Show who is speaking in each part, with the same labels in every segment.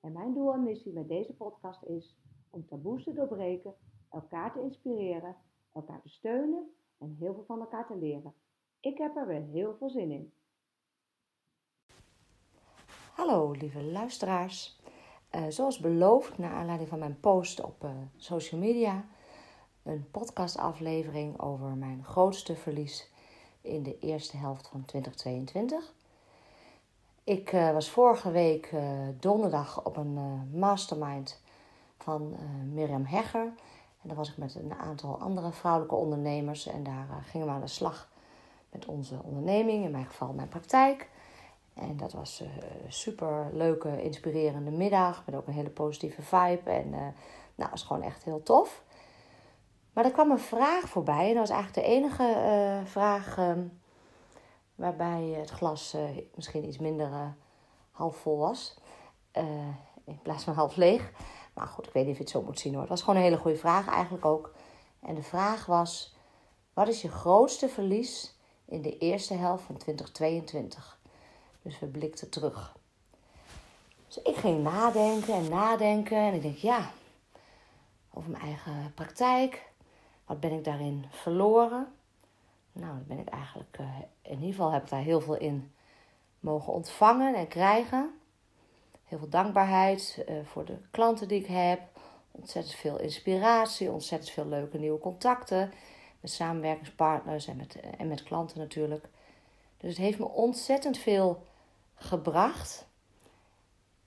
Speaker 1: en mijn doel en missie met deze podcast is om taboes te doorbreken, elkaar te inspireren, elkaar te steunen en heel veel van elkaar te leren. Ik heb er weer heel veel zin in.
Speaker 2: Hallo lieve luisteraars. Uh, zoals beloofd, naar aanleiding van mijn post op uh, social media, een podcastaflevering over mijn grootste verlies in de eerste helft van 2022. Ik uh, was vorige week uh, donderdag op een uh, mastermind van Mirjam Hegger. En daar was ik met een aantal andere vrouwelijke ondernemers. En daar gingen we aan de slag met onze onderneming, in mijn geval mijn praktijk. En dat was een super leuke, inspirerende middag. Met ook een hele positieve vibe. En nou, het was gewoon echt heel tof. Maar er kwam een vraag voorbij. En dat was eigenlijk de enige vraag ehm, waarbij het glas uh, misschien iets minder uh, half vol was. Uh, in plaats van half leeg. Maar goed, ik weet niet of je het zo moet zien hoor. Het was gewoon een hele goede vraag eigenlijk ook. En de vraag was: wat is je grootste verlies in de eerste helft van 2022? Dus we blikten terug. Dus ik ging nadenken en nadenken. En ik denk, ja, over mijn eigen praktijk. Wat ben ik daarin verloren? Nou, dan ben ik eigenlijk, uh, in ieder geval heb ik daar heel veel in mogen ontvangen en krijgen. Heel veel dankbaarheid uh, voor de klanten die ik heb. Ontzettend veel inspiratie, ontzettend veel leuke nieuwe contacten. Met samenwerkingspartners en met, en met klanten natuurlijk. Dus het heeft me ontzettend veel gebracht.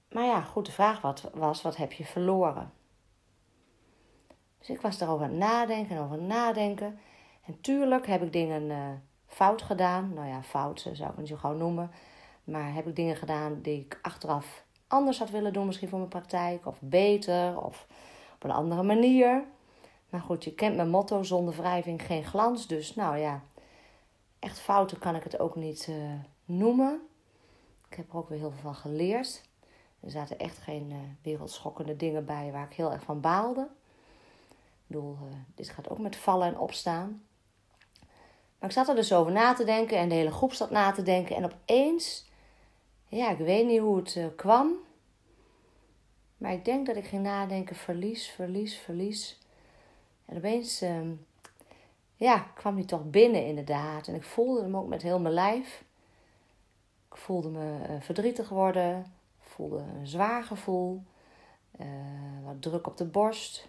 Speaker 2: Maar ja, goed, de vraag wat, was: wat heb je verloren? Dus ik was daarover aan het nadenken en over nadenken. En tuurlijk heb ik dingen uh, fout gedaan. Nou ja, fout zou ik het zo gauw noemen. Maar heb ik dingen gedaan die ik achteraf anders had willen doen, misschien voor mijn praktijk. Of beter, of op een andere manier. Maar goed, je kent mijn motto, zonder wrijving geen glans. Dus nou ja, echt fouten kan ik het ook niet uh, noemen. Ik heb er ook weer heel veel van geleerd. Er zaten echt geen wereldschokkende dingen bij waar ik heel erg van baalde. Ik bedoel, dit gaat ook met vallen en opstaan. Maar ik zat er dus over na te denken en de hele groep zat na te denken. En opeens, ja, ik weet niet hoe het uh, kwam. Maar ik denk dat ik ging nadenken: verlies, verlies, verlies. En opeens, uh, ja, kwam hij toch binnen inderdaad. En ik voelde hem ook met heel mijn lijf. Ik voelde me uh, verdrietig worden. Voelde een zwaar gevoel. Eh, wat druk op de borst.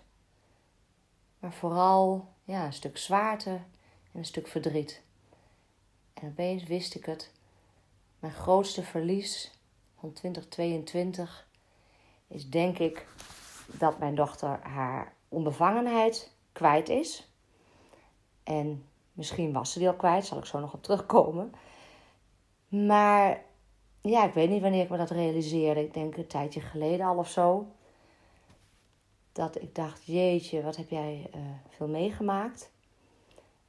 Speaker 2: Maar vooral, ja, een stuk zwaarte en een stuk verdriet. En opeens wist ik het. Mijn grootste verlies van 2022 is denk ik dat mijn dochter haar onbevangenheid kwijt is. En misschien was ze die al kwijt, zal ik zo nog op terugkomen. Maar ja, ik weet niet wanneer ik me dat realiseerde. Ik denk een tijdje geleden al of zo. Dat ik dacht, jeetje, wat heb jij uh, veel meegemaakt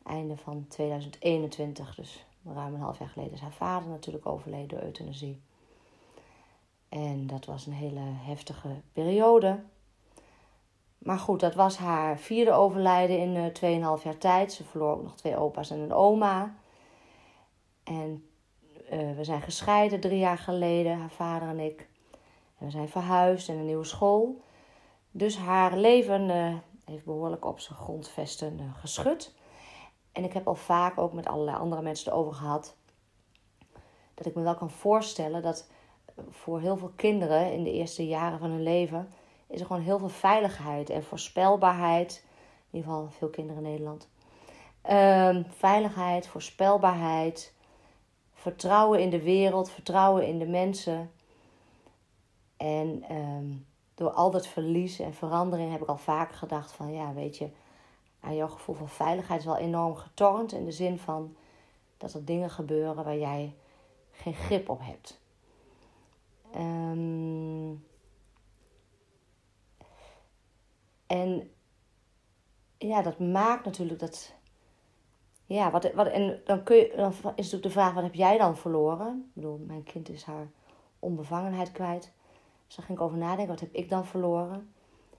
Speaker 2: einde van 2021, dus ruim een half jaar geleden, is haar vader natuurlijk overleden door euthanasie. En dat was een hele heftige periode. Maar goed, dat was haar vierde overlijden in uh, 2,5 jaar tijd. Ze verloor ook nog twee opa's en een oma. En uh, we zijn gescheiden drie jaar geleden, haar vader en ik. En we zijn verhuisd in een nieuwe school. Dus haar leven uh, heeft behoorlijk op zijn grondvesten geschud. En ik heb al vaak ook met allerlei andere mensen erover gehad. Dat ik me wel kan voorstellen dat voor heel veel kinderen in de eerste jaren van hun leven is er gewoon heel veel veiligheid en voorspelbaarheid. In ieder geval veel kinderen in Nederland. Um, veiligheid, voorspelbaarheid, vertrouwen in de wereld, vertrouwen in de mensen. En um, door al dat verlies en verandering heb ik al vaak gedacht van ja, weet je, aan jouw gevoel van veiligheid is wel enorm getornd. In de zin van dat er dingen gebeuren waar jij geen grip op hebt. Um, En ja, dat maakt natuurlijk dat. Ja, wat, wat, en dan, kun je, dan is natuurlijk de vraag: wat heb jij dan verloren? Ik bedoel, mijn kind is haar onbevangenheid kwijt. Dus ging ik over nadenken: wat heb ik dan verloren?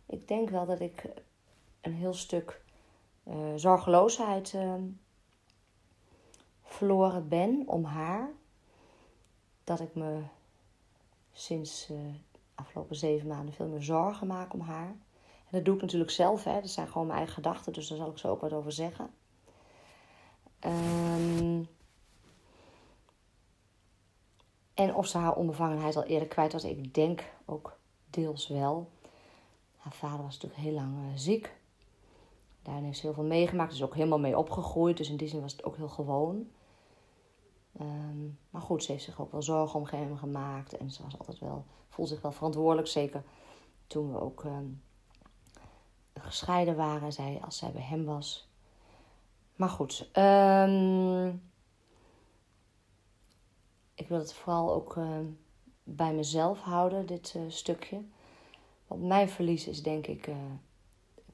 Speaker 2: Ik denk wel dat ik een heel stuk zorgeloosheid uh, verloren ben om haar. Dat ik me sinds uh, afgelopen zeven maanden veel meer zorgen maak om haar. En dat doe ik natuurlijk zelf, hè. dat zijn gewoon mijn eigen gedachten, dus daar zal ik zo ook wat over zeggen. Um, en of ze haar onbevangenheid al eerder kwijt was, ik denk ook deels wel. Haar vader was natuurlijk heel lang ziek. Daarin heeft ze heel veel meegemaakt. Is ook helemaal mee opgegroeid. Dus in die zin was het ook heel gewoon. Um, maar goed, ze heeft zich ook wel zorgen om hem gemaakt. En ze was altijd wel, voelde zich wel verantwoordelijk. Zeker toen we ook um, gescheiden waren. Zij, als zij bij hem was. Maar goed. Um, ik wil het vooral ook bij mezelf houden, dit uh, stukje. Want mijn verlies is denk ik uh,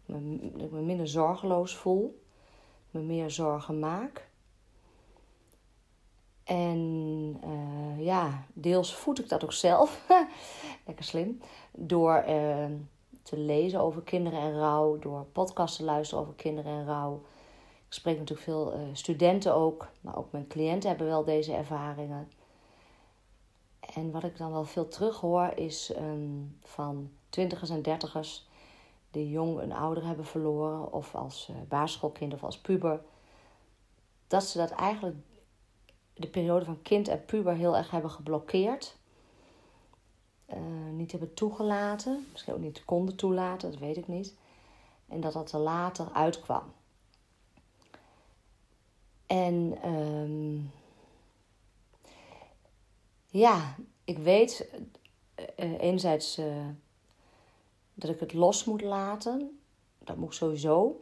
Speaker 2: dat ik me minder zorgeloos voel, me meer zorgen maak. En uh, ja, deels voed ik dat ook zelf, lekker slim, door uh, te lezen over kinderen en rouw, door podcasts te luisteren over kinderen en rouw. Ik spreek natuurlijk veel uh, studenten ook, maar ook mijn cliënten hebben wel deze ervaringen. En wat ik dan wel veel terug hoor is um, van twintigers en dertigers jong een ouder hebben verloren, of als uh, basisschoolkind of als puber, dat ze dat eigenlijk de periode van kind en puber heel erg hebben geblokkeerd. Uh, niet hebben toegelaten, misschien ook niet konden toelaten, dat weet ik niet. En dat dat er later uitkwam. En um, ja, ik weet uh, enerzijds dat ik het los moet laten. Dat moet ik sowieso.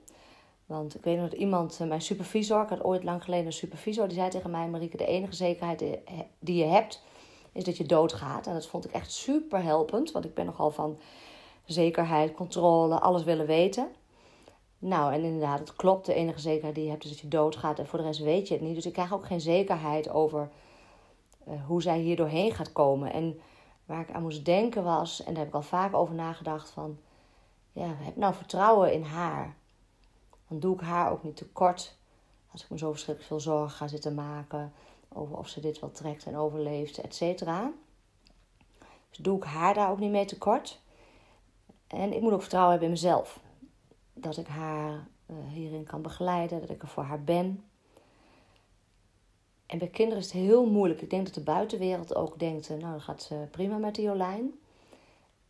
Speaker 2: Want ik weet nog dat iemand, eh, mijn supervisor, ik had ooit lang geleden een supervisor, die zei tegen mij: Marieke, de enige zekerheid die je hebt, is dat je doodgaat. En dat vond ik echt super helpend, want ik ben nogal van zekerheid, controle, alles willen weten. Nou, en inderdaad, het klopt. De enige zekerheid die je hebt is dat je doodgaat. En voor de rest weet je het niet. Dus ik krijg ook geen zekerheid over uh, hoe zij hier doorheen gaat komen. En waar ik aan moest denken was, en daar heb ik al vaak over nagedacht, van ja, heb nou vertrouwen in haar. Dan doe ik haar ook niet tekort als ik me zo verschrikkelijk veel zorgen ga zitten maken over of ze dit wel trekt en overleeft, et cetera. Dus doe ik haar daar ook niet mee tekort. En ik moet ook vertrouwen hebben in mezelf. Dat ik haar uh, hierin kan begeleiden, dat ik er voor haar ben. En bij kinderen is het heel moeilijk. Ik denk dat de buitenwereld ook denkt, eh, nou dat gaat prima met die Jolijn.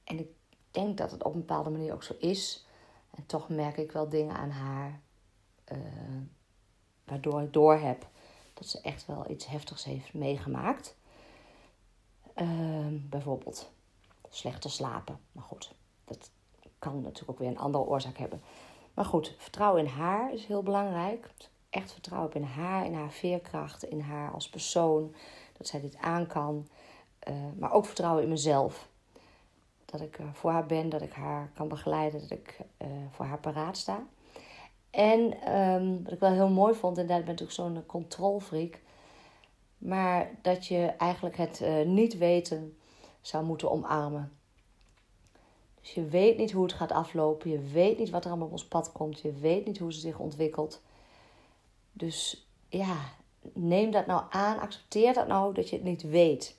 Speaker 2: En ik denk dat het op een bepaalde manier ook zo is. En toch merk ik wel dingen aan haar, uh, waardoor ik doorheb dat ze echt wel iets heftigs heeft meegemaakt. Uh, bijvoorbeeld slechter slapen. Maar goed, dat kan natuurlijk ook weer een andere oorzaak hebben. Maar goed, vertrouwen in haar is heel belangrijk echt vertrouwen in haar, in haar veerkracht, in haar als persoon. Dat zij dit aan kan. Uh, maar ook vertrouwen in mezelf. Dat ik uh, voor haar ben, dat ik haar kan begeleiden, dat ik uh, voor haar paraat sta. En um, wat ik wel heel mooi vond, en daar ben natuurlijk zo'n controlfreak. Maar dat je eigenlijk het niet weten zou moeten omarmen. Dus je weet niet hoe het gaat aflopen. Je weet niet wat er allemaal op ons pad komt. Je weet niet hoe ze zich ontwikkelt. Dus ja, neem dat nou aan, accepteer dat nou dat je het niet weet.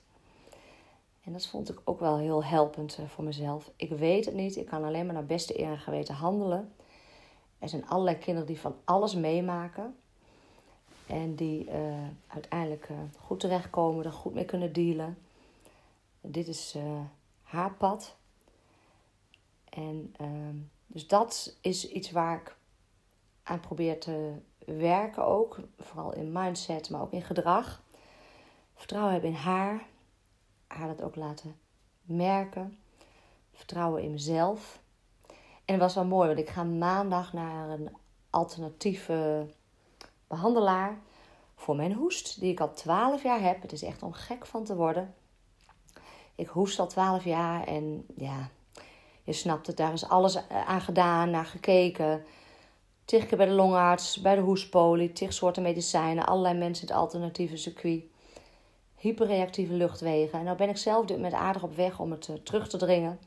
Speaker 2: En dat vond ik ook wel heel helpend eh, voor mezelf. Ik weet het niet, ik kan alleen maar naar beste eer en geweten handelen. Er zijn allerlei kinderen die van alles meemaken. En die uh, uiteindelijk uh, goed terechtkomen, er goed mee kunnen dealen. Dit is haar pad. En ehm, dus dat is iets waar ik aan probeer te werken ook. Vooral in mindset, maar ook in gedrag. Vertrouwen hebben in haar. Haar dat ook laten merken. Vertrouwen in mezelf. En het was wel mooi, want ik ga maandag naar een alternatieve behandelaar voor mijn hoest, die ik al 12 jaar heb. Het is echt om gek van te worden. Ik hoest al 12 jaar en ja, je snapt het, daar is alles aan gedaan, naar gekeken. Tig keer bij de longarts, bij de hoespolie, tig soorten medicijnen, allerlei mensen in het alternatieve circuit. Hyperreactieve luchtwegen. En nou ben ik zelf met aardig op weg om het terug te dringen.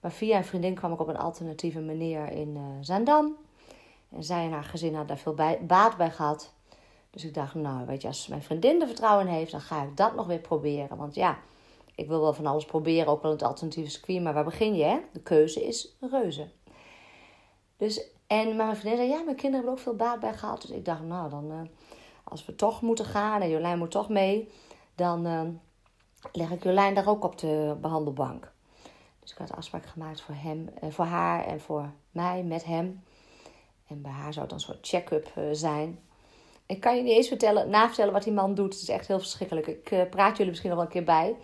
Speaker 2: Maar via een vriendin kwam ik op een alternatieve meneer in uh, Zaandam. En zij en haar gezin hadden daar veel baat bij gehad. Dus ik dacht, nou, weet je, als mijn vriendin er vertrouwen in heeft, dan ga ik dat nog weer proberen. Want ja, ik wil wel van alles proberen, ook wel het alternatieve circuit. Maar waar begin je, hè? De keuze is reuze. Dus, en mijn vriendin zei, ja, mijn kinderen hebben ook veel baat bij gehad. Dus ik dacht, nou, dan, uh, als we toch moeten gaan en Jolijn moet toch mee, dan uh, leg ik Jolijn daar ook op de behandelbank. Dus ik had afspraak gemaakt voor hem, uh, voor haar en voor mij met hem. En bij haar zou het een soort check-up zijn. Ik kan je niet eens vertellen, navertellen wat die man doet. Het is echt heel verschrikkelijk. Ik praat jullie misschien nog wel een keer bij.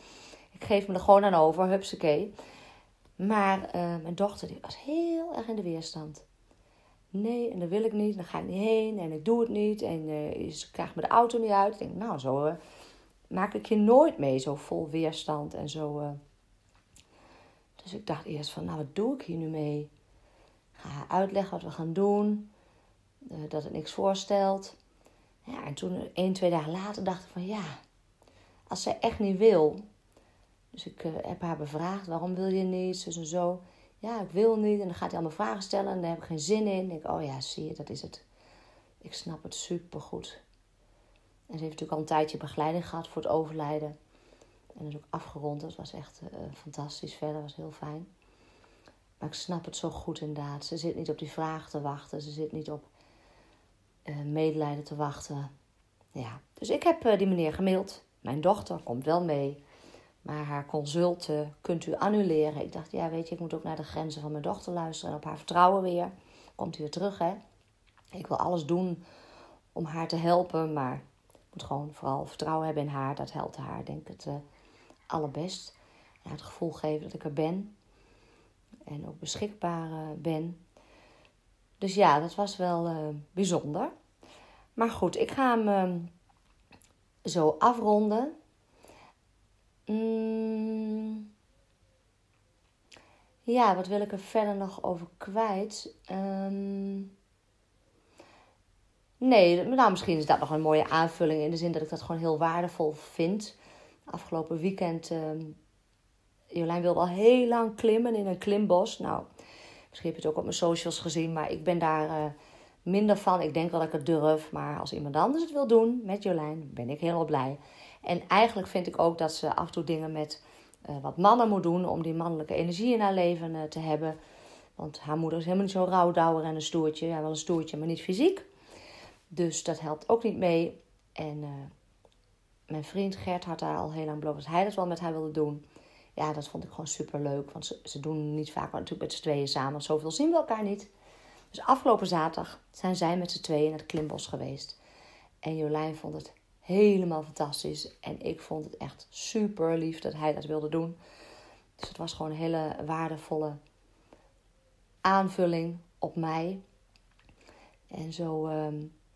Speaker 2: Ik geef me er gewoon aan over, hupsakee. Maar mijn dochter die was heel erg in de weerstand. Nee, en dat wil ik niet. Dan ga ik niet heen en ik doe het niet. En uh, ze krijgt me de auto niet uit. Ik denk, nou, zo maak ik je nooit mee. Zo vol weerstand en zo. Dus ik dacht eerst van, nou, wat doe ik hier nu mee? Ik ga haar uitleggen wat we gaan doen. dat het niks voorstelt. Ja, en toen, één, twee dagen later, dacht ik van ja, als zij echt niet wil. Dus ik heb haar bevraagd, waarom wil je niet, zo en zo. Ja, ik wil niet. En dan gaat hij allemaal vragen stellen en daar heb ik geen zin in. Ik oh ja, zie je, dat is het. Ik snap het supergoed. En ze heeft natuurlijk al een tijdje begeleiding gehad voor het overlijden. En dat is ook afgerond. Dat was echt uh, fantastisch verder, was heel fijn. Maar ik snap het zo goed inderdaad. Ze zit niet op die vraag te wachten. Ze zit niet op uh, medelijden te wachten. Ja, dus ik heb uh, die meneer gemaild. Mijn dochter komt wel mee. Maar haar consulten kunt u annuleren. Ik dacht, ja, weet je, ik moet ook naar de grenzen van mijn dochter luisteren. En op haar vertrouwen weer. Komt u weer terug, hè? Ik wil alles doen om haar te helpen. Maar ik moet gewoon vooral vertrouwen hebben in haar. Dat helpt haar, denk ik, het uh, allerbest. Het gevoel geven dat ik er ben. En ook beschikbaar ben. Dus ja, dat was wel uh, bijzonder. Maar goed, ik ga hem uh, zo afronden. Mm. Ja, wat wil ik er verder nog over kwijt? Um. Nee, nou, misschien is dat nog een mooie aanvulling in de zin dat ik dat gewoon heel waardevol vind. Afgelopen weekend, uh, Jolijn wilde al heel lang klimmen in een klimbos. Nou, Misschien heb je het ook op mijn socials gezien, maar ik ben daar uh, minder van. Ik denk wel dat ik het durf, maar als iemand anders het wil doen met Jolijn, ben ik heel blij. En eigenlijk vind ik ook dat ze af en toe dingen met uh, wat mannen moet doen om die mannelijke energie in haar leven uh, te hebben. Want haar moeder is helemaal niet zo rouwdouwer en een stoertje. Ja, wel een stoertje, maar niet fysiek. Dus dat helpt ook niet mee. En mijn vriend Gert had daar al heel lang beloofd dat hij dat wel met haar wilde doen ja, dat vond ik gewoon super leuk. Want ze, doen niet vaak, maar natuurlijk met z'n tweeën samen. Zoveel zien we elkaar niet. Dus afgelopen zaterdag zijn zij met z'n tweeën naar het klimbos geweest. En Jolijn vond het helemaal fantastisch. En ik vond het echt super lief dat hij dat wilde doen. Dus het was gewoon een hele waardevolle aanvulling op mij. En zo uh,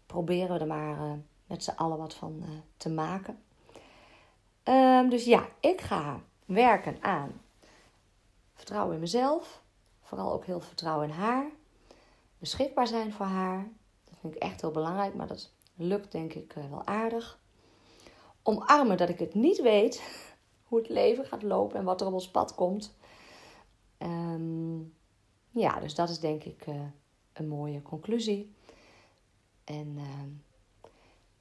Speaker 2: proberen we er maar uh, met z'n allen wat van uh, te maken. Um, dus ja, ik ga werken aan vertrouwen in mezelf. Vooral ook heel vertrouwen in haar. Beschikbaar zijn voor haar. Dat vind ik echt heel belangrijk, maar dat lukt denk ik eh, wel aardig. Omarmen dat ik het niet weet hoe het leven gaat lopen en wat er op ons pad komt. Um, ja, dus dat is denk ik uh, een mooie conclusie. En uh,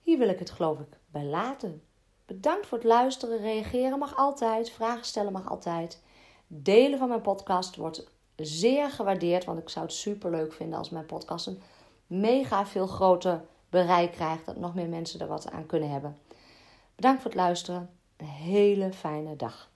Speaker 2: hier wil ik het geloof ik bij laten. Bedankt voor het luisteren. Reageren mag altijd. Vragen stellen mag altijd. Delen van mijn podcast wordt zeer gewaardeerd. Want ik zou het super leuk vinden als mijn podcast een mega veel groter bereik krijgt. Dat nog meer mensen er wat aan kunnen hebben. Bedankt voor het luisteren. Een hele fijne dag.